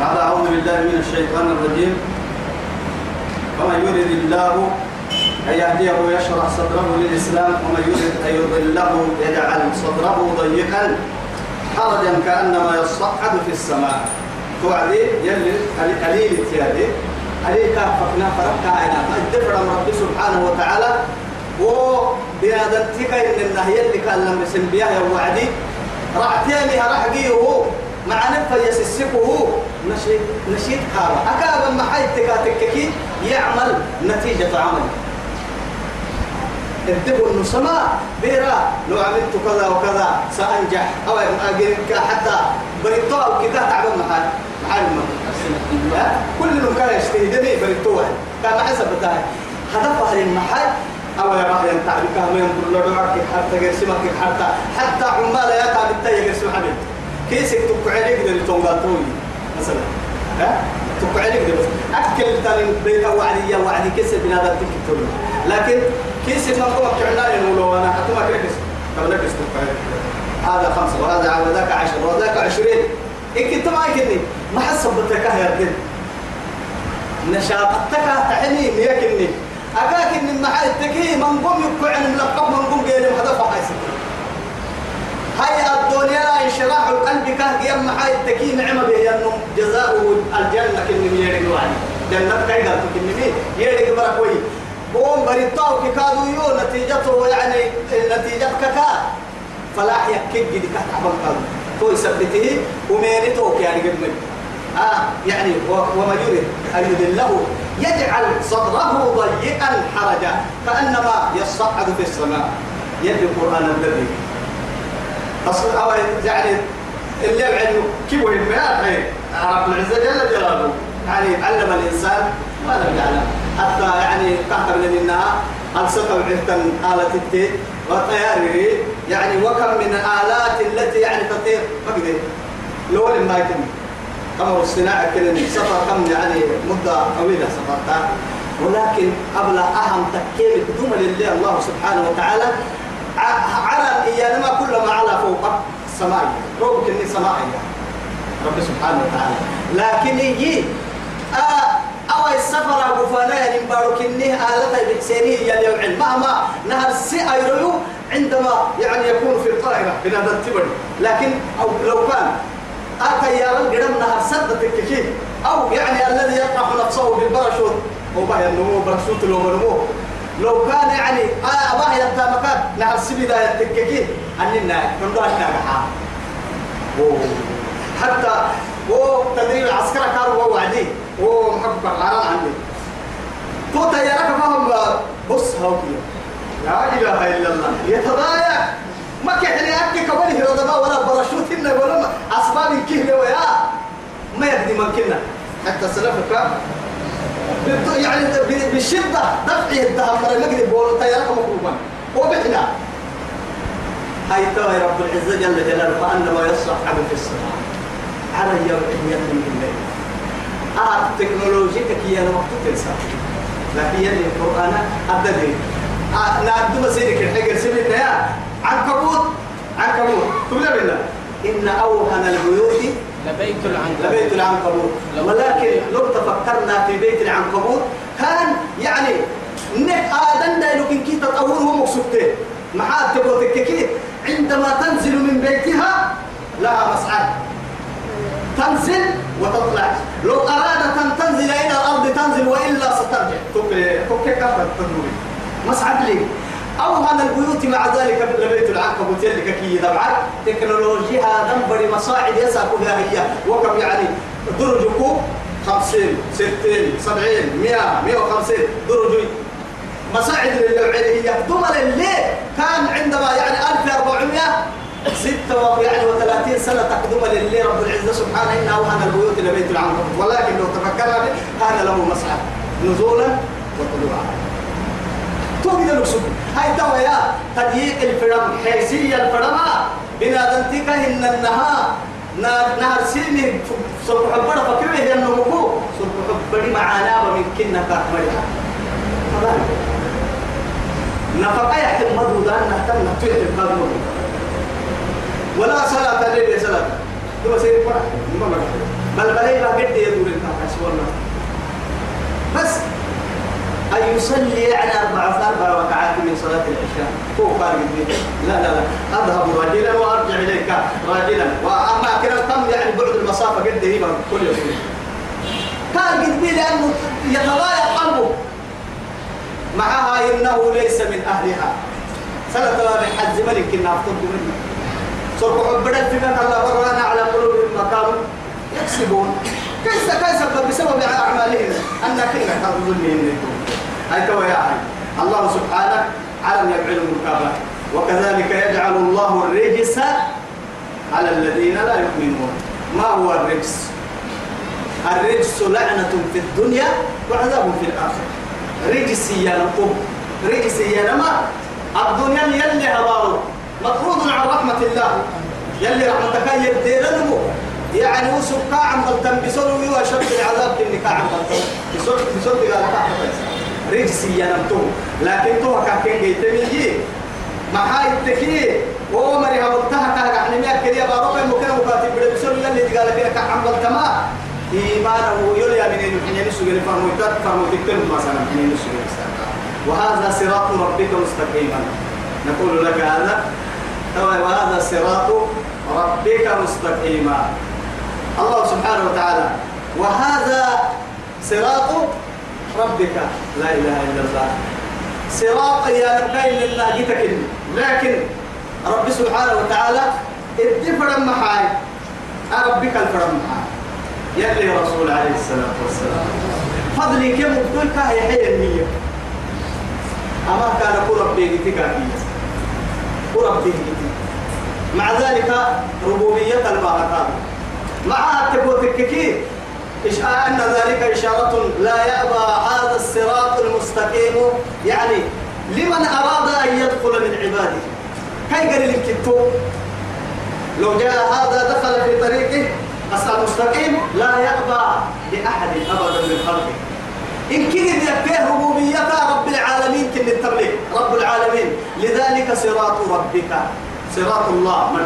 بعد أعوذ بالله من الشيطان الرجيم. ومن يرد الله أن يهديه ويشرح صدره للإسلام ومن يرد أن يضله يجعل صدره ضيقا حرجا كأنما يصعد في السماء. توعدي يلي قليل تيادي عليك فقنا فرقك عينا الدفر من رب سبحانه وتعالى. و بنادمتك إن النهي اللي كان لم يسم بها وعدي رعتيني رحقيه مع نفا يسسكه نشيد نشيد كارا. أكابا ما حي تكاتككي يعمل نتيجة عمل. الدبر النسماء بيرا لو عملت كذا وكذا سأنجح. أو أجرك حتى بريتو كذا تعبان محل محل كل من كان يجتهدني بريتو كان حسب بتاعي. هدفها للمحل أو يا راح ينتعبك ما ينظر لدعك حتى يرسمك حتى حتى عمال يا تعب التاي يرسم حبيب كيسك تقعدك دل تونغاتوي مثلا؟ ها؟ تقعدك دل أكل تاني بيت وعدي وعدي كيس بنادم تكتب لكن كيس ما هو كعنا يقولوا أنا أتوما كركس. طب لكس تقعد هذا خمسة وهذا وذاك عشرة وذاك عشرين. أنت ما يكني ما حسبتك يا ردين نشاطتك تعني ميكني أكاك إن المحل تكي من قوم يقعن ملقب من قوم قيل هدف حيث هاي الدنيا انشراح القلب كه يم محل تكي نعمة أنه جزاء الجنة كن يريد وعلي جنة كيدا تكن مين يريد بركوي قوم بريطاو كادو يو. نتيجته يعني نتيجتك كا فلاح يكيد جدي كتعبان كادو. تو يثبته ومينته يعني قد آه يعني وما يريد. أن يدله يجعل صدره ضيقا حرجا. كأنما يصعد في السماء. يلي القرآن الذي أصل أو يعني اللي علم كيف وين ما رب العزة جل جلاله. يعني علم الإنسان ما لم يعلم. حتى يعني تحت من إنها ألصق بعهدا آلة التي وطياره. يعني وكم من آلات التي يعني تطير. ما قدر لول ما يتم. أمر الصناعة كده سفر كم يعني مدة طويلة سفرتها. ولكن قبل أهم تكيل دم لله الله سبحانه وتعالى على إيانا ما كل ما على فوق السماء روك إني سماء. رب سبحانه وتعالى. لكن يجي آه أو السفر أبو فلان بارك إني آلة بحسيني يلي العلم مهما نهر سي أيرو عندما يعني يكون في القاهرة بنادى التبري لكن أو لو كان أتى يا رب قدم نهر سد تككي أو يعني الذي يطرح نفسه بالباراشوت. هو بقى النمو باراشوت لو منمو لو كان يعني آه أباه يبتا مكان. نهر سبيدا يتككي. أننا نمدو أشنا حتى هو تدريب العسكرة كانوا هو وعدي. هو محبب العران عندي. تو تيارك فهم بص هاوكي لا إله إلا الله. يتضايق ما كحني أكي كبني هرودما ولا برشوت إنه ولا أسباب كهنة ويا ما يقدي من كنا. حتى سلفك. يعني بالشدة دفع الدهم مرة مقلب بولو تيارك مقلوبا وبحنا. هاي توي رب العزة جل جلاله فأنما يصعد في السماء على يوم من الليل. آه تكنولوجيا كي أنا وقت تنسى لكن يلي القرآن أبدي آه نعدو مسيرك الحجر سبيلنا يا عنكبوت عنكبوت تقول بالله إن أوهن البيوت لبيت العنكبوت. لبيت العنكبوت. ولكن لو تفكرنا في بيت العنكبوت كان يعني نك آدم دا لكن كي تطوره مقصودته محاد كي عندما تنزل من بيتها لها مسعد. تنزل وتطلع. لو أرادت أن تنزل إلى الأرض تنزل وإلا سترجع. تكري كفر تنوري مسعد لي. أوهن البيوت مع ذلك لبيت العنكبوت يلي كي دبعت تكنولوجيا دنبري مصاعد يساكو هي. وكم يعني؟ درجكو خمسين ستين سبعين مئة مئة وخمسين. درج مصاعد للعلية دمر اللي كان عندما يعني 1400 ستة يعني وثلاثين سنة تقدم لله رب العزة سبحانه. إنه أوهن البيوت لبيت العنكبوت ولكن لو تفكرنا كان له مسعد نزولا وطلوعا. توقد المقصود. هاي توا يا تضييق الفرم حيثية الفرما بنادنتك إن النها نهر سيني صرف حبنا فكره هي النمو صرف حبنا معانا ومن كنا كاتمرها نفقا يحتم مدو دان نهتم نتويت القدر ولا صلاة ليلة صلاة. دو سيد فرح بل بلي ما قد يدور الكاكاس والله بس أن يصلي يعني أربع أربع ركعات من صلاة العشاء. هو قال لا لا لا. أذهب راجلا وأرجع إليك راجلا. وأما كده كم يعني بعد المسافة قد هي كل يوم. كان قد لأنه يتضايق قلبه. معها إنه ليس من أهلها. سنة من حج ملك كنا أفضل منه. سوف عبدا في من الله ورانا على قلوبهم مقام. يكسبون. كيف كيف بسبب أعمالهم؟ أن كنا تظن منكم هاي كوا يا الله سبحانه علم يفعل المكابرة وكذلك يجعل الله الرجس على الذين لا يؤمنون. ما هو الرجس؟ الرجس لعنة في الدنيا وعذاب في الآخرة. رجس يا نقوم. رجس يا نما الدنيا يلي هبارو مطرود عن رحمة الله. يلي رحمتك يدير نمو يعني وسب كاعم غلطان بسولو يواشد العذاب كني كاعم غلطان بسول بسول قال كاعم رجسي ينمتو لكن تو كاكين جيتمي ما هاي التكي هو مري هبطها كا يعني ما كريا باروك ممكن مكاتب بده بسول اللي قال لك كعم تما إيمانه يولي من الحين نسوي فرموتات فرموتك مثلا حين نسوي وهذا صراط ربك مستقيما نقول لك هذا وهذا صراط ربك مستقيما الله سبحانه وتعالى وهذا صراط ربك لا إله إلا الله. صراط يا نبين لله جتك لكن رب سبحانه وتعالى اتفرم محاي. ربك الفرم محاي. يلي رسول عليه الصلاة والسلام. فضلي كم قلت كاي حي النية. أما كان قرب بيجتك قرب بيجتك مع ذلك ربوبية البركات. مع التكوتككي أن ذلك إشارة لا يأبى هذا الصراط المستقيم. يعني لمن أراد أن يدخل من عباده. كي قال الكتو؟ لو جاء هذا دخل في طريقه أصل مستقيم لا يأبى لأحد أبدا من خلقه. إن كنت يكيه ربوبية رب العالمين كن التبليغ رب العالمين. لذلك صراط ربك. صراط الله.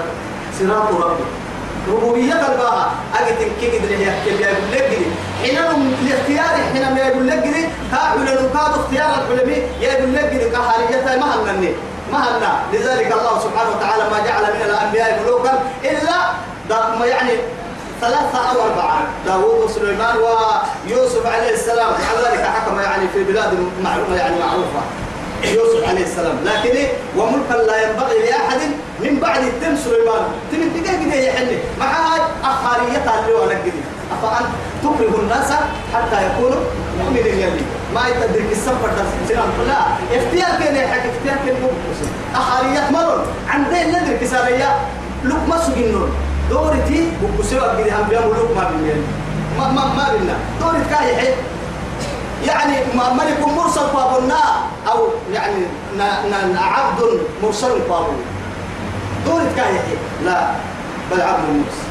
صراط ربك. ربوبية الباها أجد كي قدر يحكي يقول لك قدر حين الاختيار حين ما يقول لك قدر كاحل نكاد اختيار الحلمي يقول لك قدر كحالية ما هنني ما هنا لذلك الله سبحانه وتعالى ما جعل من الأنبياء ملوكا إلا ما يعني ثلاثة أو أربعة. داوود وسليمان ويوسف عليه السلام. وكذلك حكم يعني في بلاد معلومة يعني معروفة. يوسف عليه السلام. لكن؟ وملكا لا ينبغي لأحد من بعد التم سليمان. تم دقيقة كده يحل مع هاي أخارية اللي هو نقدي أفأنت تكره الناس حتى يكونوا مؤمنين يلي ما يتدرك السفر سلام. لا اختيار كان يحكي اختيار كان أخارية مرون عندين ندرك سارية. لك ما سجنون. دورتي بكسوا كده هم بيعملوا لك ما بيني ما ما ما بينا دورتك كاي يعني ملك مرسل بابنا أو يعني عبد مرسل بابنا دورت كاية لا بل عبد مرسل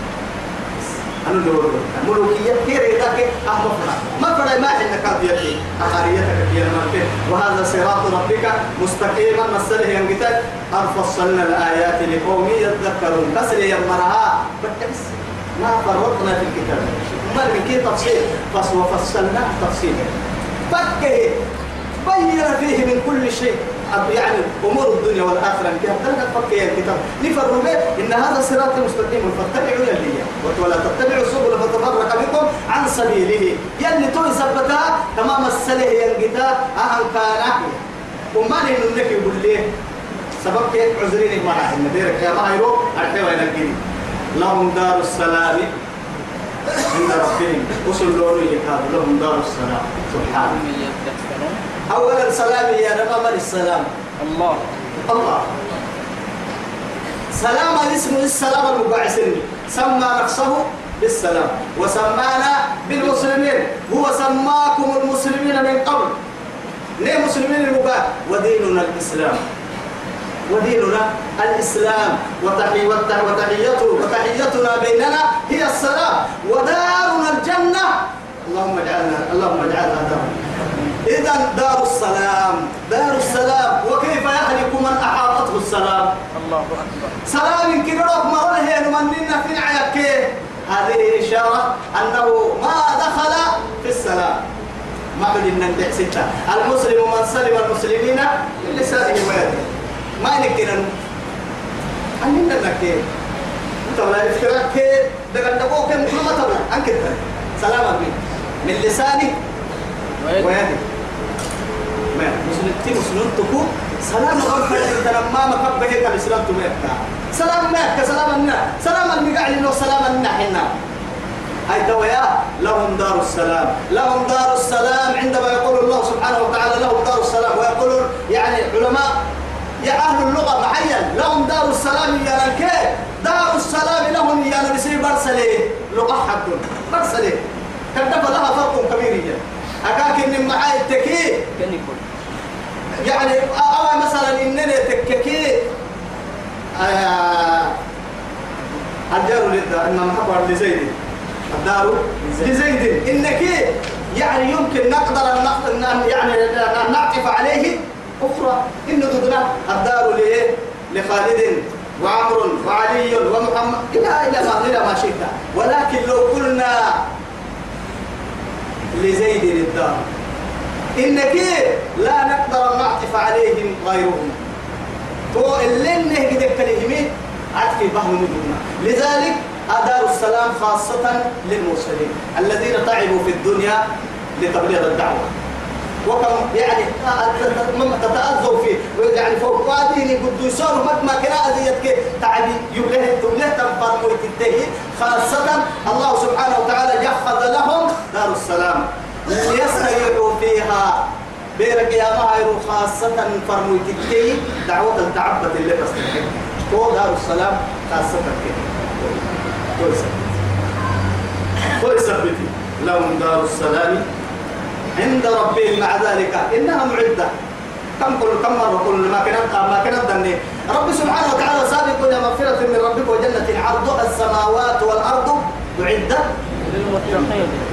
أنا دور ملوكية كير يدك أهم فرع ما فرع ما عندك كافيتي أخاريتك كير مركب وهذا صراط ربك مستقيما. مسألة ينقتل. أرفصلنا الآيات لقوم يذكرون. بس يمرها بس ما فرطنا في الكتاب. ما كي تفصيل. بس وفصلناه تفصيلا. فكه. بين فيه من كل شيء. يعني أمور الدنيا والآخرة انت هتلقى فكه يا الكتاب نفر إن هذا صراط مستقيم. فاتبعوا يلي ولا تتبعوا السبل فتفرق بكم عن سبيله. يلي تو ثبتها تمام السله ينقتا اهم كان وما انك يقول لي سبب كيف عذرين ما راح نديرك يا ما يروح ارحوا ينقني لهم دار السلام. عند ربهم. وصل لون يكاد لهم دار السلام. سبحانه أولا سلام يا نبى من السلام؟ الله. الله. سلام الاسم السلام المبعثني سمى نفسه بالسلام. وسمانا بالمسلمين. هو سماكم المسلمين من قبل. ليه مسلمين المباح وديننا الإسلام. وديننا الإسلام. وتحي وتحيته وتحيتنا بيننا هي السلام. ودارنا الجنة. اللهم اجعلنا اللهم اجعلنا دار إذا دار السلام دار السلام وكيف يهلك من أحاطته السلام؟ الله أكبر. سلام كبيرك ما هو هي من في عيك هذه إشارة أنه ما دخل في السلام. ما بدنا ستة. المسلم من سلم المسلمين من لسانه ويده. ما نكتنا أننا نكتنا أنت ولا يفترك كي دقل دقوك كل ما تبع أنك سلام من لسانه ويده. ما مسلم تي مسلم تكو سلام غرفة انت لما ما كبه هيك الاسلام تميكا سلام مكة سلام النا سلام المقعد لو سلام النا حنا هاي تويا لهم دار السلام. لهم دار السلام عندما يقول الله سبحانه وتعالى لهم دار السلام. ويقول يعني علماء يا أهل اللغة معين لهم دار السلام يا رنكي دار السلام لهم يا نبسي برسلي لغة حد برسلي كدف لها فرق كبير جدا أكاك من معاي التكي. يعني أو مثلا إنني تككي. آه الجار للدار إنما محبر لزيد الدار لزيد. إنك يعني يمكن نقدر أن يعني نعطف عليه أخرى. إنه ضدنا الدار ليه لخالد وعمر وعلي ومحمد. إلى إلى ما إلى ما شئت. ولكن لو قلنا لزيد الدار إنك لا نقدر نعطف عليهم غيرهم. تو اللي نهجد كلمة عطف بهم لذلك أدار السلام خاصة للمرسلين الذين تعبوا في الدنيا لتبليغ الدعوة. وكم يعني تتأذوا فيه يعني فوق واديني قد يصور ما كنا أذيتك تعبي يبله تبله تنفر ويتنتهي خاصة الله سبحانه وتعالى يحفظ لهم دار السلام ليستريحوا فيها بيرك يا مهير خاصة فرموا تكي دعوة التعبد اللي تستحق هو دار السلام خاصة كده كويس كويس لهم دار السلام عند ربهم مع ذلك. إنها معدة. كم كل كم مرة كل ما كانت ما كانت دني رب سبحانه وتعالى سابق إلى مغفرة من ربك وجنة عرضها السماوات والأرض أعدت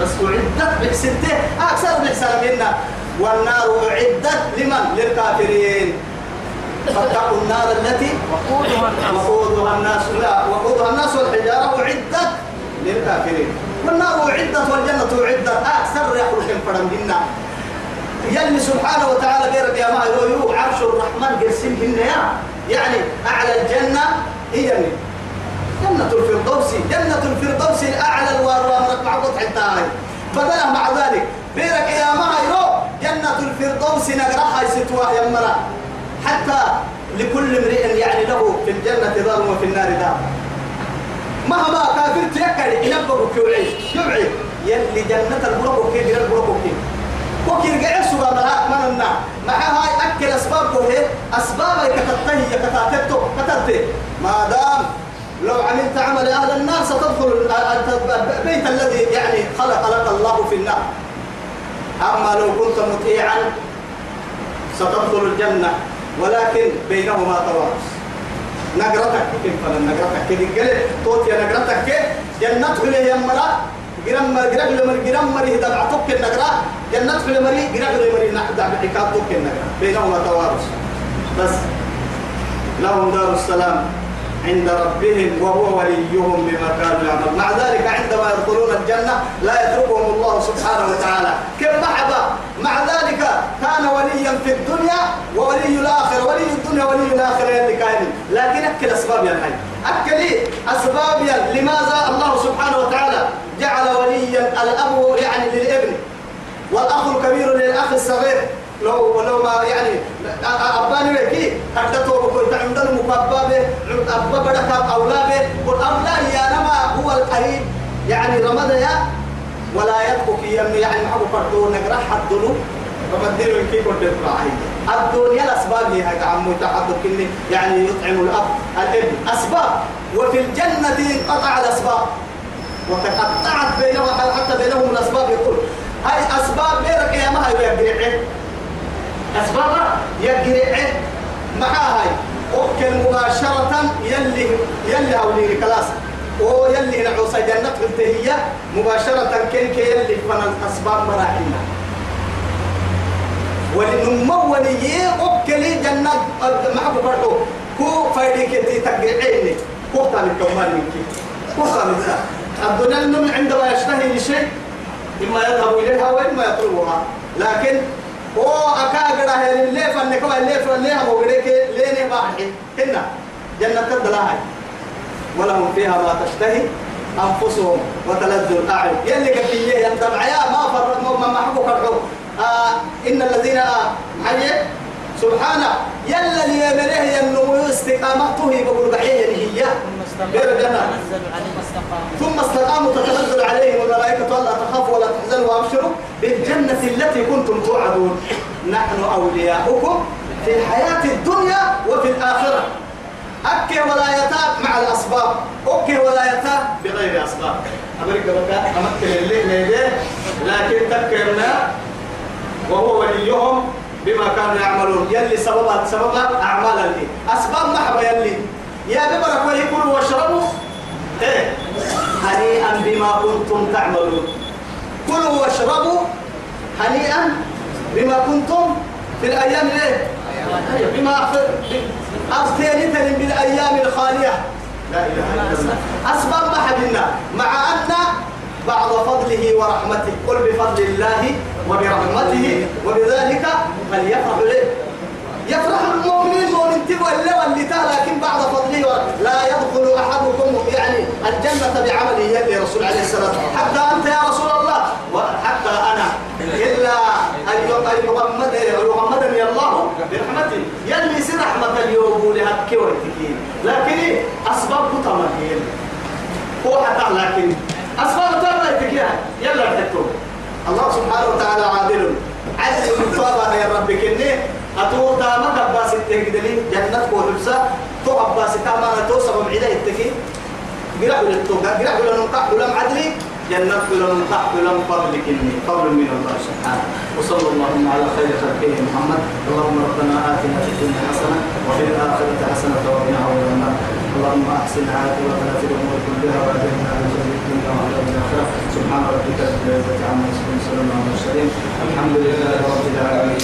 بس أعدت بحسنته أكثر بحسن منا والنار أعدت لمن؟ للكافرين. فاتقوا النار التي وقودها الناس. وقودها الناس لا وقودها الناس والحجارة. أعدت للكافرين. والنار أعدت والجنة أعدت أكثر الفرم منا يلي سبحانه وتعالى غيرك يا ما يو عرش الرحمن قسم يا يعني أعلى الجنة هي جنة الفردوس. جنة الفردوس الأعلى الوارد. معبود حتى هاي بدلا مع ذلك. بيرك يا ما جنة الفردوس نقرأها يا مرا حتى لكل امرئ يعني له في الجنة دار وفي النار دار مهما كافر تيكل ينبغوا كيوعي يوعي يلي جنة البلوك كي غير البلوك كي وكي رجع سوا ملاك من النا مع هاي أكل أسباب هي أسباب كتطهي كتاتتو كترتي. ما دام لو عملت عمل أهل النار ستدخل البيت الذي يعني خلق لك الله في النار. أما لو كنت مطيعا ستدخل الجنة. ولكن بينهما توارث نقرتك كيف فلان نقرتك كيف قال توت يا نقرتك كيف؟ جنته له يمرا جرام جرام لمر جرام مري هذا بعتك النقرة. جنته له مري جرام له مري نحد بعكاتك النقرة. بينهما توارث. بس. لهم دار السلام. عند ربهم وهو وليهم بما كانوا يعملون. مع ذلك عندما يدخلون الجنة لا يتركهم الله سبحانه وتعالى. كم محبة مع ذلك كان وليا في الدنيا وولي الآخرة. ولي الدنيا ولي الآخرة اللي كان لكن أكل أسباب يا الحي. أكل أسباب لماذا الله سبحانه وتعالى جعل وليا الأب يعني للابن والأخ الكبير للأخ الصغير. لو لو ما يعني أباني وكي حدثوا بكل عندنا مكبابة أبا بدك أولابة. والأولى يا نما هو القريب. يعني رمضان يا ولا يبكي يمني يعني محبو فردو نقرأ حدلو فمدينه كيف قلت الدنيا الأسباب هي هكا عمو تحدث كني يعني يطعم الأب الابن أسباب. وفي الجنة قطع الأسباب. وتقطعت بينهم حتى بينهم الأسباب يقول. هاي أسباب غيرك يا ما هي يقرعين أسباب يقرعين مع هاي أكل مباشرة يلي يلي أولي كلاس أو يلي نعوص جنة هي مباشرة كن كي يلي فن الأسباب مراحلنا. ولنمو ولي أكل جنة معك برضو كو فايدك تي تقرعيني كو تامي كمان منك. كو تامي الدنيا النم عندما يشتهي إما يذهب إليها وإما يطلبها. لكن هو أكاغرا هي اللي فنك واللي فنك هو غريك لين باحي. هنا جنة الدلاهي ولهم فيها ما تشتهي أنفسهم وتلذ الأعين. يلي كفية ينتبع يا ما فرق ما محبوك الحب آه إن الذين آه حي سبحانه يلا اللي يمره ينمو استقامته يقول بحية هي. ثم استقاموا تتنزل عليهم الملائكة ألا تخافوا ولا تحزنوا وأبشروا بالجنة التي كنتم توعدون. نحن أولياؤكم في الحياة الدنيا وفي الآخرة. أكي ولايتها مع الأسباب. أوكي ولايتها بغير أسباب. أمريكا بقى أمكن اللي ليه لكن تكرنا وهو وليهم بما كانوا يعملون. يلي سبب سبب أعمال اللي أسباب محبة يلي. يا ببرك ويكلوا واشربوا. إيه. هنيئا بما كنتم تعملون. كلوا واشربوا هنيئا بما كنتم في الأيام ليه بما أفتينتني بالأيام الخالية. لا إله إلا الله. مع أن بعض فضله ورحمته. قل بفضل الله وبرحمته. وبذلك فليفرح له يفرح المؤمنين مؤمن تبغى اللي واللي لكن بعد فضله ور- لا يدخل احدكم يعني الجنه بعمله يلي رسول عليه الصلاة والسلام. حتى أنت يا رسول الله. وحتى أن ي- أن يغمد يغمدني الله برحمته. يلي سي رحمة اليوم لهك ويتكين لكن؟ أسباب كتمه هو حتى لكن أسباب ترى يتكيها يلا تكتب الله سبحانه وتعالى عادل. عدل من طابع يا رب كني. أتو دامك أباس التهجدلي جنة وحبسة تو أباس تاما تو سبب عدا التكي قرأ للتوقع قرأ لنقع لم عدلي جنة لم نقع لم فضل كني. فضل من الله سبحانه. وصلى اللهم على خير خلقه محمد. اللهم ربنا آتنا في الدنيا حسنة وفي الآخرة حسنة وقنا عذاب النار. اللهم أحسن عاقبتنا في الأمور كلها واجعلنا من شر الدنيا وعذاب الآخرة. سبحان ربك رب العزة عما يصفون. وسلام على المرسلين. الحمد لله رب العالمين.